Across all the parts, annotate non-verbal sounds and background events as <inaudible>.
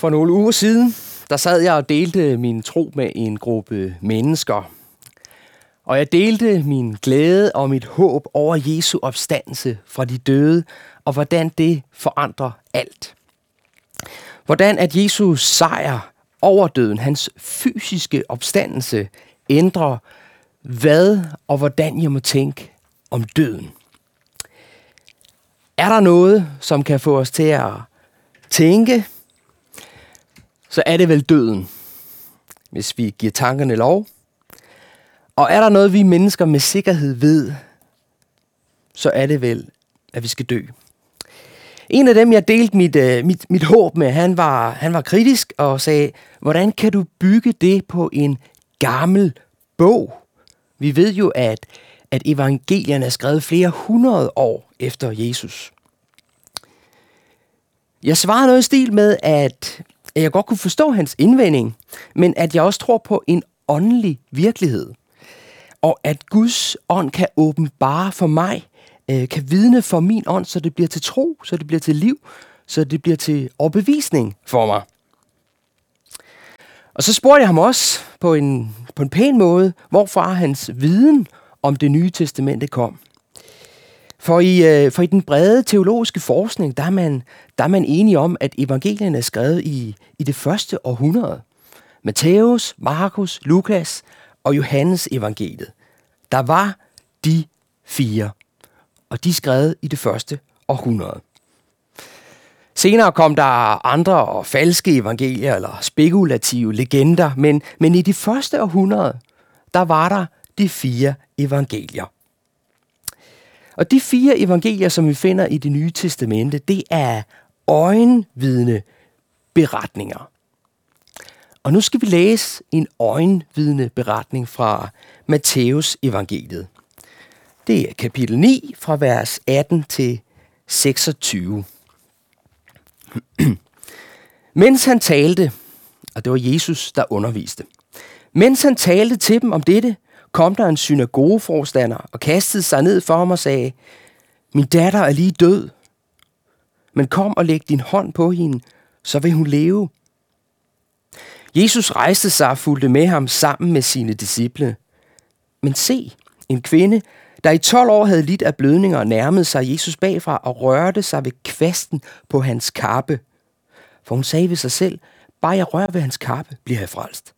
For nogle uger siden, der sad jeg og delte min tro med en gruppe mennesker. Og jeg delte min glæde og mit håb over Jesu opstandelse fra de døde, og hvordan det forandrer alt. Hvordan at Jesus sejr over døden, hans fysiske opstandelse, ændrer hvad og hvordan jeg må tænke om døden. Er der noget, som kan få os til at tænke, så er det vel døden, hvis vi giver tankerne lov. Og er der noget, vi mennesker med sikkerhed ved, så er det vel, at vi skal dø. En af dem, jeg delte mit, øh, mit, mit håb med, han var, han var kritisk og sagde, hvordan kan du bygge det på en gammel bog? Vi ved jo, at, at evangelierne er skrevet flere hundrede år efter Jesus. Jeg svarede noget i stil med, at jeg godt kunne forstå hans indvending, men at jeg også tror på en åndelig virkelighed. Og at Guds ånd kan åbenbare for mig, øh, kan vidne for min ånd, så det bliver til tro, så det bliver til liv, så det bliver til overbevisning for mig. Og så spurgte jeg ham også på en, på en pæn måde, hvorfra hans viden om det nye testamente kom. For i, øh, for i den brede teologiske forskning, der er, man, der er man enige om, at evangelierne er skrevet i, i det første århundrede. Matthæus, Markus, Lukas og Johannes evangeliet. Der var de fire, og de er skrevet i det første århundrede. Senere kom der andre og falske evangelier eller spekulative legender, men, men i de første århundrede, der var der de fire evangelier. Og de fire evangelier, som vi finder i det nye testamente, det er øjenvidne beretninger. Og nu skal vi læse en øjenvidne beretning fra Matthæus evangeliet. Det er kapitel 9 fra vers 18 til 26. <clears throat> Mens han talte, og det var Jesus, der underviste, mens han talte til dem om dette, kom der en synagogeforstander og kastede sig ned for ham og sagde, Min datter er lige død, men kom og læg din hånd på hende, så vil hun leve. Jesus rejste sig og fulgte med ham sammen med sine disciple. Men se, en kvinde, der i 12 år havde lidt af blødninger, nærmede sig Jesus bagfra og rørte sig ved kvasten på hans kappe. For hun sagde ved sig selv, bare jeg rører ved hans kappe, bliver jeg frelst.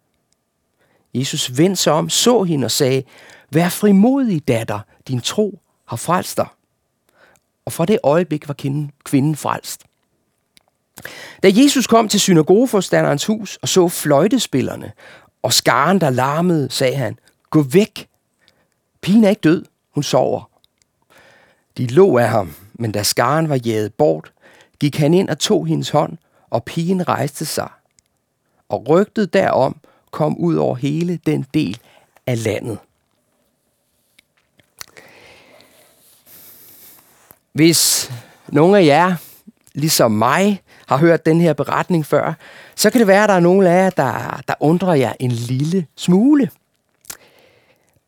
Jesus vendte sig om, så hende og sagde, Vær frimodig, datter, din tro har frelst dig. Og fra det øjeblik var kvinden frelst. Da Jesus kom til synagogeforstanderens hus og så fløjtespillerne og skaren, der larmede, sagde han, Gå væk. Pigen er ikke død, hun sover. De lå af ham, men da skaren var jaget bort, gik han ind og tog hendes hånd, og pigen rejste sig. Og rygtet derom kom ud over hele den del af landet. Hvis nogle af jer, ligesom mig, har hørt den her beretning før, så kan det være, at der er nogle af jer, der, der undrer jer en lille smule.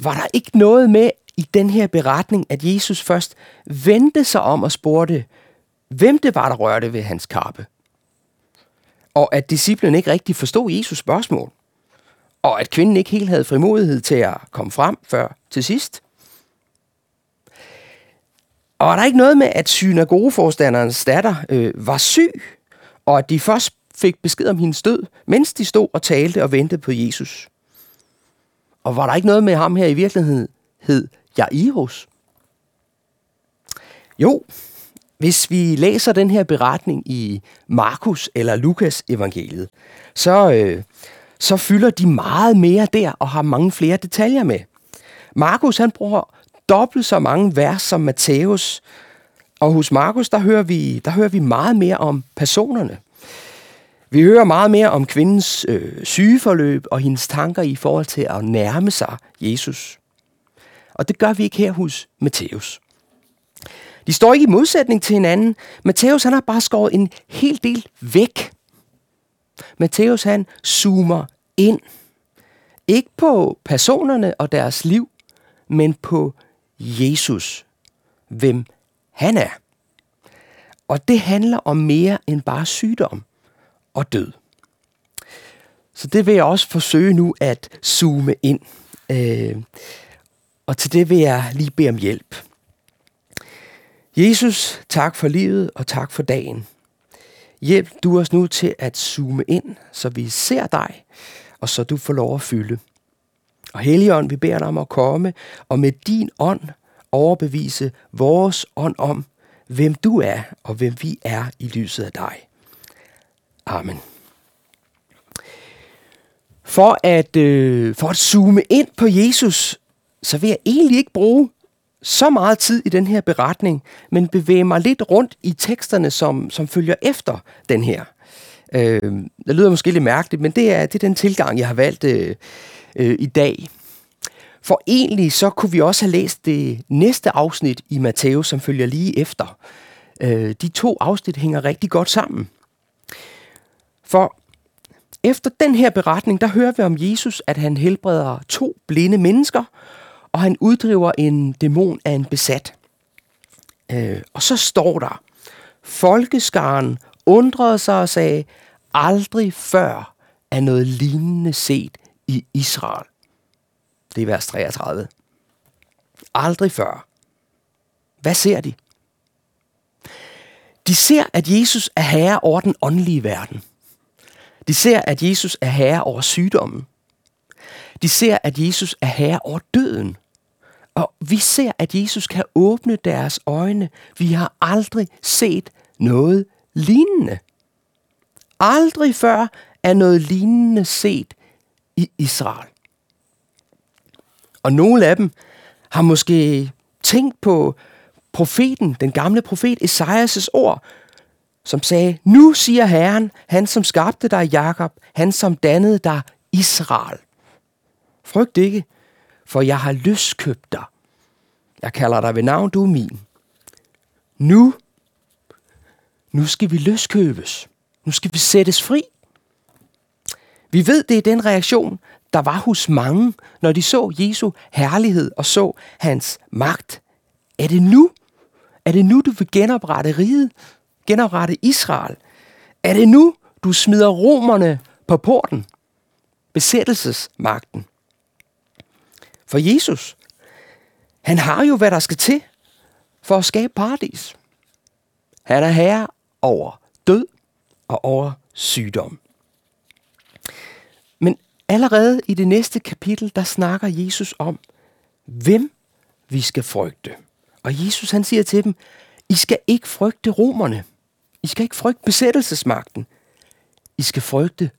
Var der ikke noget med i den her beretning, at Jesus først vendte sig om og spurgte, hvem det var, der rørte ved hans kappe? Og at disciplen ikke rigtig forstod Jesus spørgsmål og at kvinden ikke helt havde frimodighed til at komme frem før til sidst. Og er der ikke noget med, at synagogeforstanderens datter øh, var syg, og at de først fik besked om hendes død, mens de stod og talte og ventede på Jesus? Og var der ikke noget med ham her i virkeligheden, hed Jairus? Jo, hvis vi læser den her beretning i Markus eller Lukas evangeliet, så, øh, så fylder de meget mere der og har mange flere detaljer med. Markus han bruger dobbelt så mange vers som Matthæus, og hos Markus der hører, vi, der hører vi meget mere om personerne. Vi hører meget mere om kvindens øh, sygeforløb og hendes tanker i forhold til at nærme sig Jesus. Og det gør vi ikke her hos Matthæus. De står ikke i modsætning til hinanden. Matthæus han har bare skåret en hel del væk. Matthæus han zoomer ind. Ikke på personerne og deres liv, men på Jesus. Hvem han er. Og det handler om mere end bare sygdom og død. Så det vil jeg også forsøge nu at zoome ind. Øh, og til det vil jeg lige bede om hjælp. Jesus, tak for livet og tak for dagen. Hjælp du os nu til at zoome ind, så vi ser dig, og så du får lov at fylde. Og Helligånd, vi beder dig om at komme og med din ånd overbevise vores ånd om, hvem du er og hvem vi er i lyset af dig. Amen. For at, øh, for at zoome ind på Jesus, så vil jeg egentlig ikke bruge så meget tid i den her beretning, men bevæge mig lidt rundt i teksterne, som, som følger efter den her. Øh, det lyder måske lidt mærkeligt, men det er, det er den tilgang, jeg har valgt øh, øh, i dag. For egentlig så kunne vi også have læst det næste afsnit i Matthæus, som følger lige efter. Øh, de to afsnit hænger rigtig godt sammen. For efter den her beretning, der hører vi om Jesus, at han helbreder to blinde mennesker, og han uddriver en dæmon af en besat. Øh, og så står der, folkeskaren undrede sig og sagde, aldrig før er noget lignende set i Israel. Det er vers 33. Aldrig før. Hvad ser de? De ser, at Jesus er herre over den åndelige verden. De ser, at Jesus er herre over sygdommen. De ser, at Jesus er herre over døden. Og vi ser, at Jesus kan åbne deres øjne. Vi har aldrig set noget lignende. Aldrig før er noget lignende set i Israel. Og nogle af dem har måske tænkt på profeten, den gamle profet Esajas' ord, som sagde, nu siger Herren, han som skabte dig Jakob, han som dannede dig Israel. Frygt ikke, for jeg har løskøbt dig. Jeg kalder dig ved navn, du er min. Nu, nu skal vi løskøbes. Nu skal vi sættes fri. Vi ved, det er den reaktion, der var hos mange, når de så Jesu herlighed og så hans magt. Er det nu? Er det nu, du vil genoprette riget? Genoprette Israel? Er det nu, du smider romerne på porten? Besættelsesmagten. For Jesus, han har jo, hvad der skal til for at skabe paradis. Han er herre over død og over sygdom. Men allerede i det næste kapitel, der snakker Jesus om, hvem vi skal frygte. Og Jesus han siger til dem, I skal ikke frygte romerne. I skal ikke frygte besættelsesmagten. I skal frygte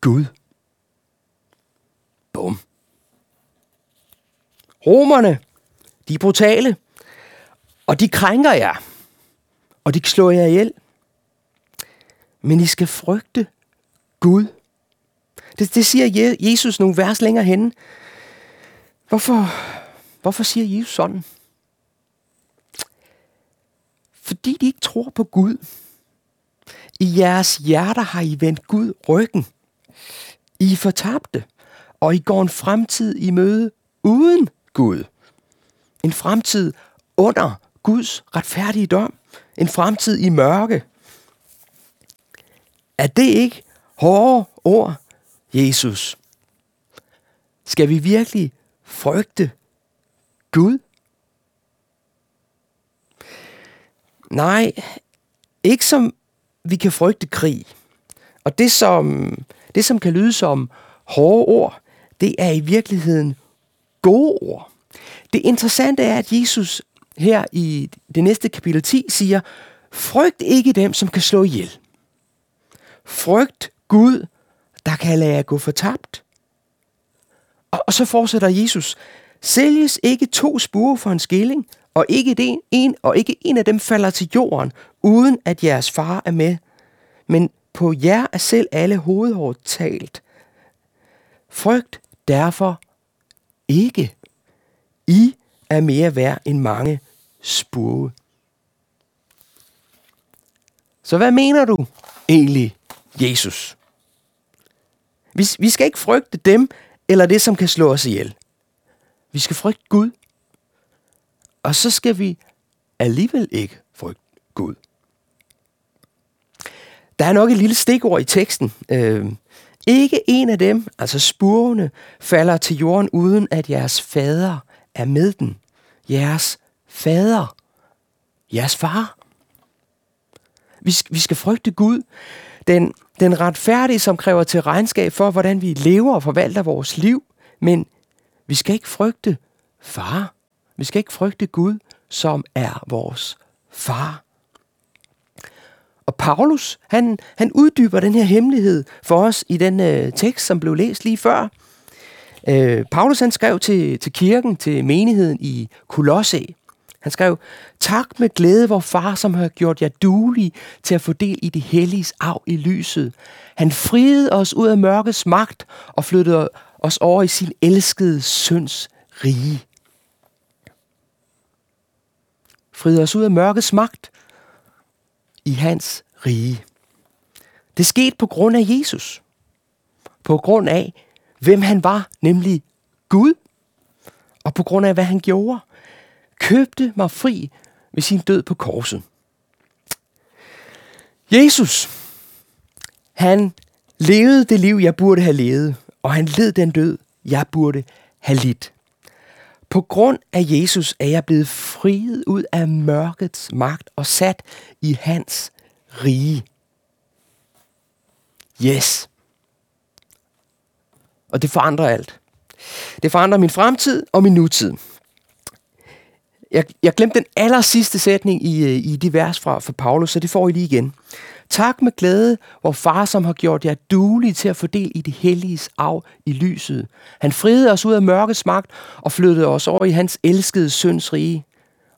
Gud. Bum. Romerne, de er brutale, og de krænker jer, og de slår jer ihjel. Men I skal frygte Gud. Det, det siger Jesus nogle vers længere henne. Hvorfor, hvorfor siger Jesus sådan? Fordi de ikke tror på Gud. I jeres hjerter har I vendt Gud ryggen. I er fortabte, og I går en fremtid i møde uden Gud. En fremtid under Guds retfærdige dom. En fremtid i mørke. Er det ikke hårde ord, Jesus? Skal vi virkelig frygte Gud? Nej, ikke som vi kan frygte krig. Og det som, det, som kan lyde som hårde ord, det er i virkeligheden gode ord. Det interessante er, at Jesus her i det næste kapitel 10 siger, frygt ikke dem, som kan slå ihjel. Frygt Gud, der kan lade jer gå fortabt. Og, og så fortsætter Jesus, sælges ikke to spure for en skilling, og ikke, det en, og ikke en af dem falder til jorden, uden at jeres far er med. Men på jer er selv alle hovedhår talt. Frygt derfor ikke. I er mere værd end mange spurve. Så hvad mener du egentlig, Jesus? Vi, vi skal ikke frygte dem eller det, som kan slå os ihjel. Vi skal frygte Gud. Og så skal vi alligevel ikke frygte Gud. Der er nok et lille stikord i teksten. Øh, Ikke en af dem, altså spurvene, falder til jorden uden at jeres fader er med den. Jeres fader. Jeres far. Vi, vi skal frygte Gud, den, den retfærdige, som kræver til regnskab for, hvordan vi lever og forvalter vores liv. Men vi skal ikke frygte far. Vi skal ikke frygte Gud, som er vores far. Og Paulus, han, han uddyber den her hemmelighed for os i den øh, tekst, som blev læst lige før. Øh, Paulus han skrev til, til kirken, til menigheden i Kolosse. Han skrev, tak med glæde, hvor far, som har gjort jer duelige til at få del i det helliges arv i lyset. Han friede os ud af mørkets magt og flyttede os over i sin elskede søns rige. Friede os ud af mørkets magt i hans rige. Det skete på grund af Jesus. På grund af, hvem han var, nemlig Gud. Og på grund af, hvad han gjorde. Købte mig fri med sin død på korset. Jesus, han levede det liv, jeg burde have levet, og han led den død, jeg burde have lidt. På grund af Jesus er jeg blevet friet ud af mørkets magt og sat i hans rige. Yes. Og det forandrer alt. Det forandrer min fremtid og min nutid. Jeg, jeg glemte den aller sidste sætning i, øh, i de vers fra, fra Paulus, så det får I lige igen. Tak med glæde, hvor far, som har gjort jer duelige til at fordele i det helliges arv i lyset. Han friede os ud af mørkets magt og flyttede os over i hans elskede søns rige.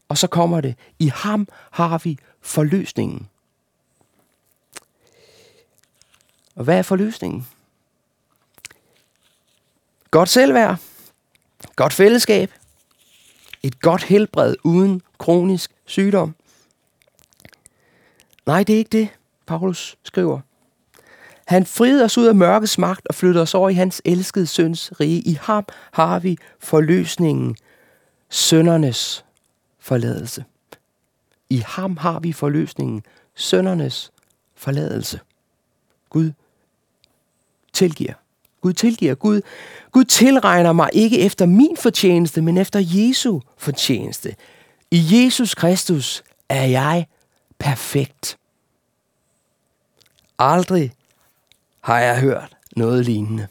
Og så kommer det. I ham har vi forløsningen. Og hvad er forløsningen? Godt selvværd, godt fællesskab, et godt helbred uden kronisk sygdom. Nej, det er ikke det, Paulus skriver. Han friede os ud af mørkets magt og flyttede os over i hans elskede søns rige. I ham har vi forløsningen, søndernes forladelse. I ham har vi forløsningen, søndernes forladelse. Gud tilgiver. Gud tilgiver. Gud, Gud tilregner mig ikke efter min fortjeneste, men efter Jesu fortjeneste. I Jesus Kristus er jeg perfekt. Aldrig har jeg hørt noget lignende.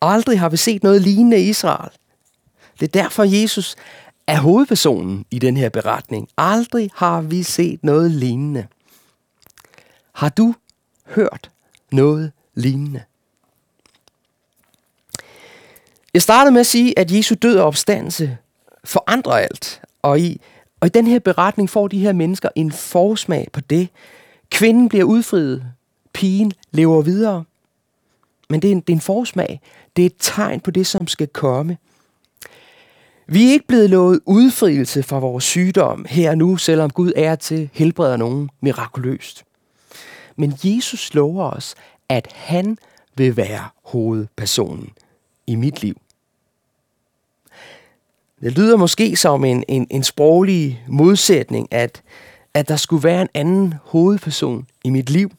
Aldrig har vi set noget lignende i Israel. Det er derfor, Jesus er hovedpersonen i den her beretning. Aldrig har vi set noget lignende. Har du hørt noget lignende? Jeg startede med at sige, at Jesu død og opstandelse forandrer alt. Og i, og i den her beretning får de her mennesker en forsmag på det. Kvinden bliver udfriet. Pigen lever videre. Men det er en, det er en forsmag. Det er et tegn på det, som skal komme. Vi er ikke blevet lovet udfrielse fra vores sygdom her og nu, selvom Gud er til helbreder nogen mirakuløst. Men Jesus lover os, at han vil være hovedpersonen i mit liv. Det lyder måske som en, en, en sproglig modsætning, at, at der skulle være en anden hovedperson i mit liv.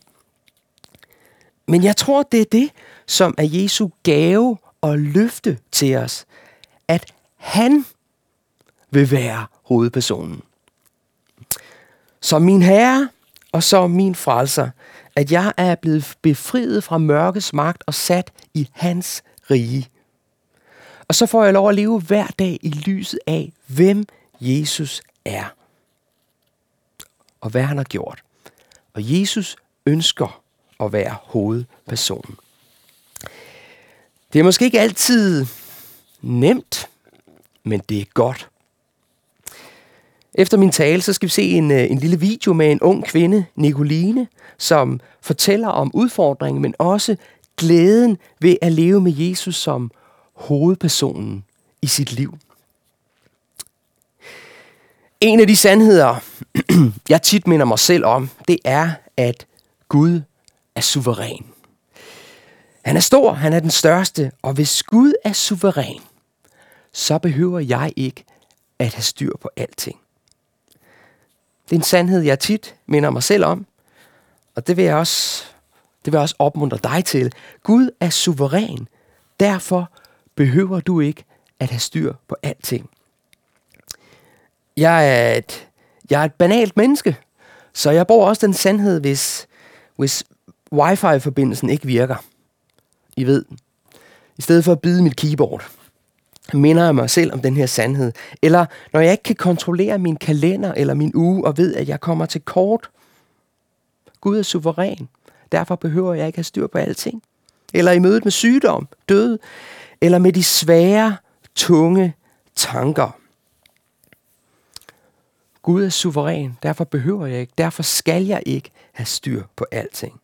Men jeg tror, det er det, som er Jesu gave og løfte til os. At han vil være hovedpersonen. Som min herre og som min frelser, at jeg er blevet befriet fra mørkets magt og sat i hans rige. Og så får jeg lov at leve hver dag i lyset af, hvem Jesus er. Og hvad han har gjort. Og Jesus ønsker at være hovedpersonen. Det er måske ikke altid nemt, men det er godt. Efter min tale, så skal vi se en, øh, en lille video med en ung kvinde, Nicoline, som fortæller om udfordringen, men også glæden ved at leve med Jesus som hovedpersonen i sit liv. En af de sandheder, <clears throat> jeg tit minder mig selv om, det er, at Gud er suveræn. Han er stor, han er den største, og hvis Gud er suveræn, så behøver jeg ikke at have styr på alting. Det er en sandhed, jeg tit minder mig selv om, og det vil jeg også Det vil jeg også opmuntre dig til. Gud er suveræn. Derfor behøver du ikke at have styr på alting. Jeg er et, jeg er et banalt menneske, så jeg bruger også den sandhed, hvis, hvis wifi-forbindelsen ikke virker. I ved, i stedet for at bide mit keyboard, minder jeg mig selv om den her sandhed. Eller når jeg ikke kan kontrollere min kalender eller min uge, og ved, at jeg kommer til kort. Gud er suveræn. Derfor behøver jeg ikke have styr på alting. Eller i mødet med sygdom, død, eller med de svære, tunge tanker. Gud er suveræn, derfor behøver jeg ikke, derfor skal jeg ikke have styr på alting.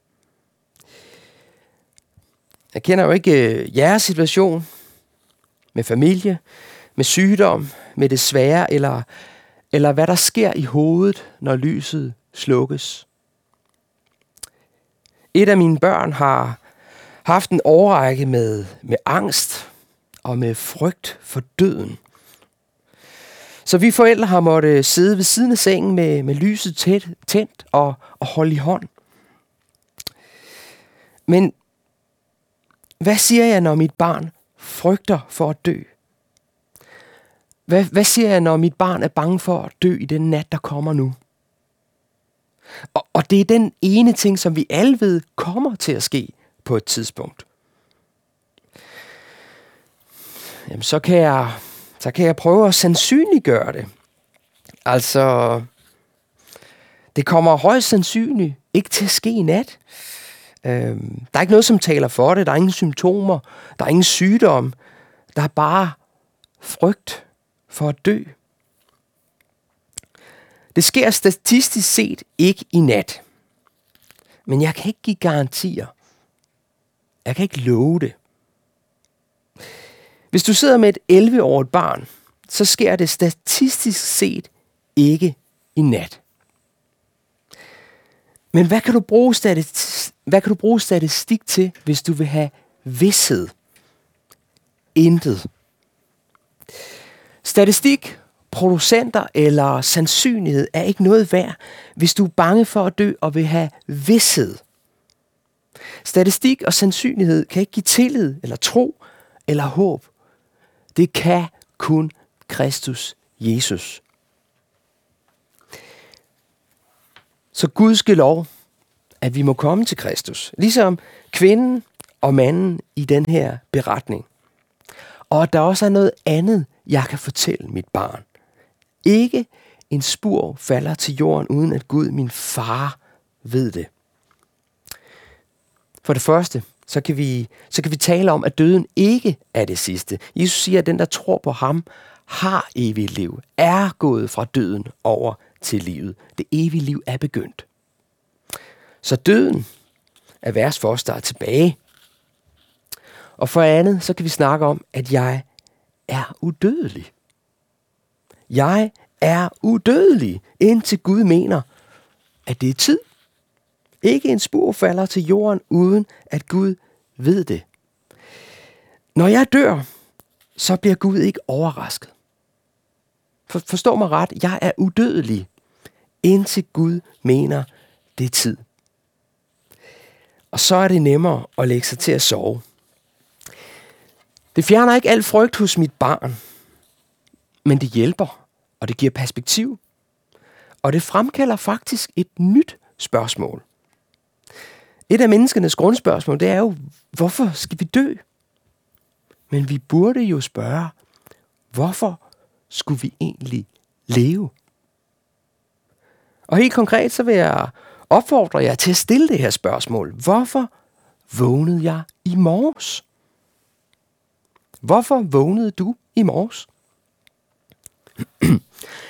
Jeg kender jo ikke øh, jeres situation med familie, med sygdom, med det svære, eller, eller hvad der sker i hovedet, når lyset slukkes. Et af mine børn har haft en overrække med, med angst og med frygt for døden. Så vi forældre har måttet sidde ved siden af sengen med, med lyset tæt, tændt og, og holde i hånd. Men hvad siger jeg, når mit barn frygter for at dø? Hvad, hvad siger jeg, når mit barn er bange for at dø i den nat, der kommer nu? Og, og det er den ene ting, som vi alle ved kommer til at ske på et tidspunkt. Jamen, så kan jeg, så kan jeg prøve at sandsynliggøre det. Altså, det kommer højst sandsynligt ikke til at ske i nat. Øhm, der er ikke noget, som taler for det. Der er ingen symptomer. Der er ingen sygdom. Der er bare frygt for at dø. Det sker statistisk set ikke i nat. Men jeg kan ikke give garantier. Jeg kan ikke love det. Hvis du sidder med et 11-årigt barn, så sker det statistisk set ikke i nat. Men hvad kan du bruge statistik, hvad kan du bruge statistik til, hvis du vil have vidshed? Intet. Statistik, producenter eller sandsynlighed er ikke noget værd, hvis du er bange for at dø og vil have vidshed. Statistik og sandsynlighed kan ikke give tillid eller tro eller håb. Det kan kun Kristus Jesus. Så Gud skal lov, at vi må komme til Kristus. Ligesom kvinden og manden i den her beretning. Og at der også er noget andet, jeg kan fortælle mit barn. Ikke en spur falder til jorden, uden at Gud, min far, ved det. For det første, så kan, vi, så kan vi tale om, at døden ikke er det sidste. Jesus siger, at den, der tror på ham, har evigt liv, er gået fra døden over til livet. Det evige liv er begyndt. Så døden er værst for os, der er tilbage. Og for andet, så kan vi snakke om, at jeg er udødelig. Jeg er udødelig, indtil Gud mener, at det er tid. Ikke en spor falder til jorden, uden at Gud ved det. Når jeg dør, så bliver Gud ikke overrasket. For, forstå mig ret, jeg er udødelig, indtil Gud mener, det er tid. Og så er det nemmere at lægge sig til at sove. Det fjerner ikke al frygt hos mit barn, men det hjælper, og det giver perspektiv. Og det fremkalder faktisk et nyt spørgsmål. Et af menneskenes grundspørgsmål, det er jo, hvorfor skal vi dø? Men vi burde jo spørge, hvorfor skulle vi egentlig leve? Og helt konkret, så vil jeg opfordre jer til at stille det her spørgsmål. Hvorfor vågnede jeg i morges? Hvorfor vågnede du i morges? <clears throat>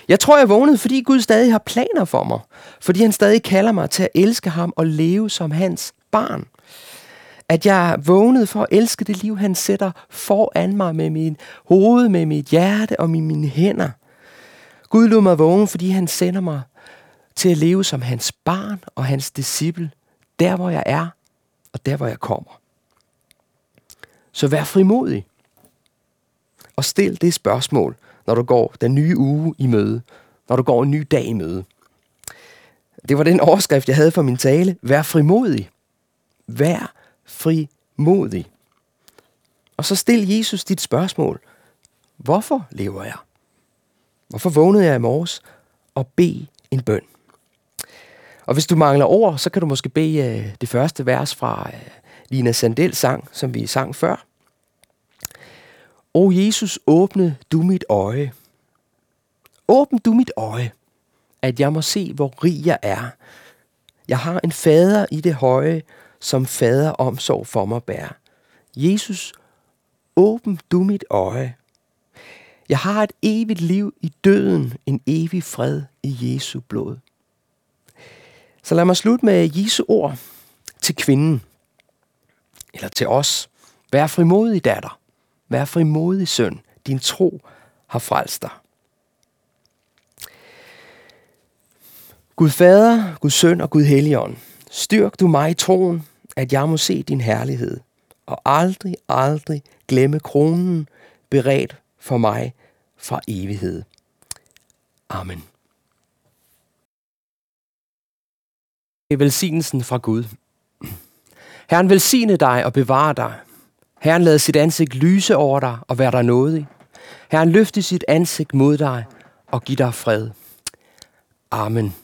Jeg tror, jeg vågnede, fordi Gud stadig har planer for mig. Fordi han stadig kalder mig til at elske ham og leve som hans barn. At jeg vågnede for at elske det liv, han sætter foran mig med min hoved, med mit hjerte og med mine hænder. Gud lod mig vågne, fordi han sender mig til at leve som hans barn og hans disciple, der hvor jeg er og der hvor jeg kommer. Så vær frimodig og stil det spørgsmål, når du går den nye uge i møde, når du går en ny dag i møde. Det var den overskrift, jeg havde for min tale. Vær frimodig. vær frimodig. Og så stil Jesus dit spørgsmål. Hvorfor lever jeg? Hvorfor vågnede jeg i morges og bed en bøn? Og hvis du mangler ord, så kan du måske bede uh, det første vers fra øh, Lina Sandels sang, som vi sang før. O Jesus, åbne du mit øje. Åbn du mit øje, at jeg må se, hvor rig jeg er. Jeg har en fader i det høje, som fader omsorg for mig bærer. Jesus, åbn du mit øje. Jeg har et evigt liv i døden, en evig fred i Jesu blod. Så lad mig slutte med Jesu ord til kvinden, eller til os. Vær frimodig, datter. Vær frimodig, søn. Din tro har frelst dig. Gud Fader, Gud Søn og Gud Helligånd, styrk du mig i troen, at jeg må se din herlighed, og aldrig, aldrig glemme kronen beredt for mig fra evighed. Amen. Velsignelsen fra Gud. Herren velsigne dig og bevare dig. Herren lad sit ansigt lyse over dig og være dig nådig. Herren løfte sit ansigt mod dig og giv dig fred. Amen.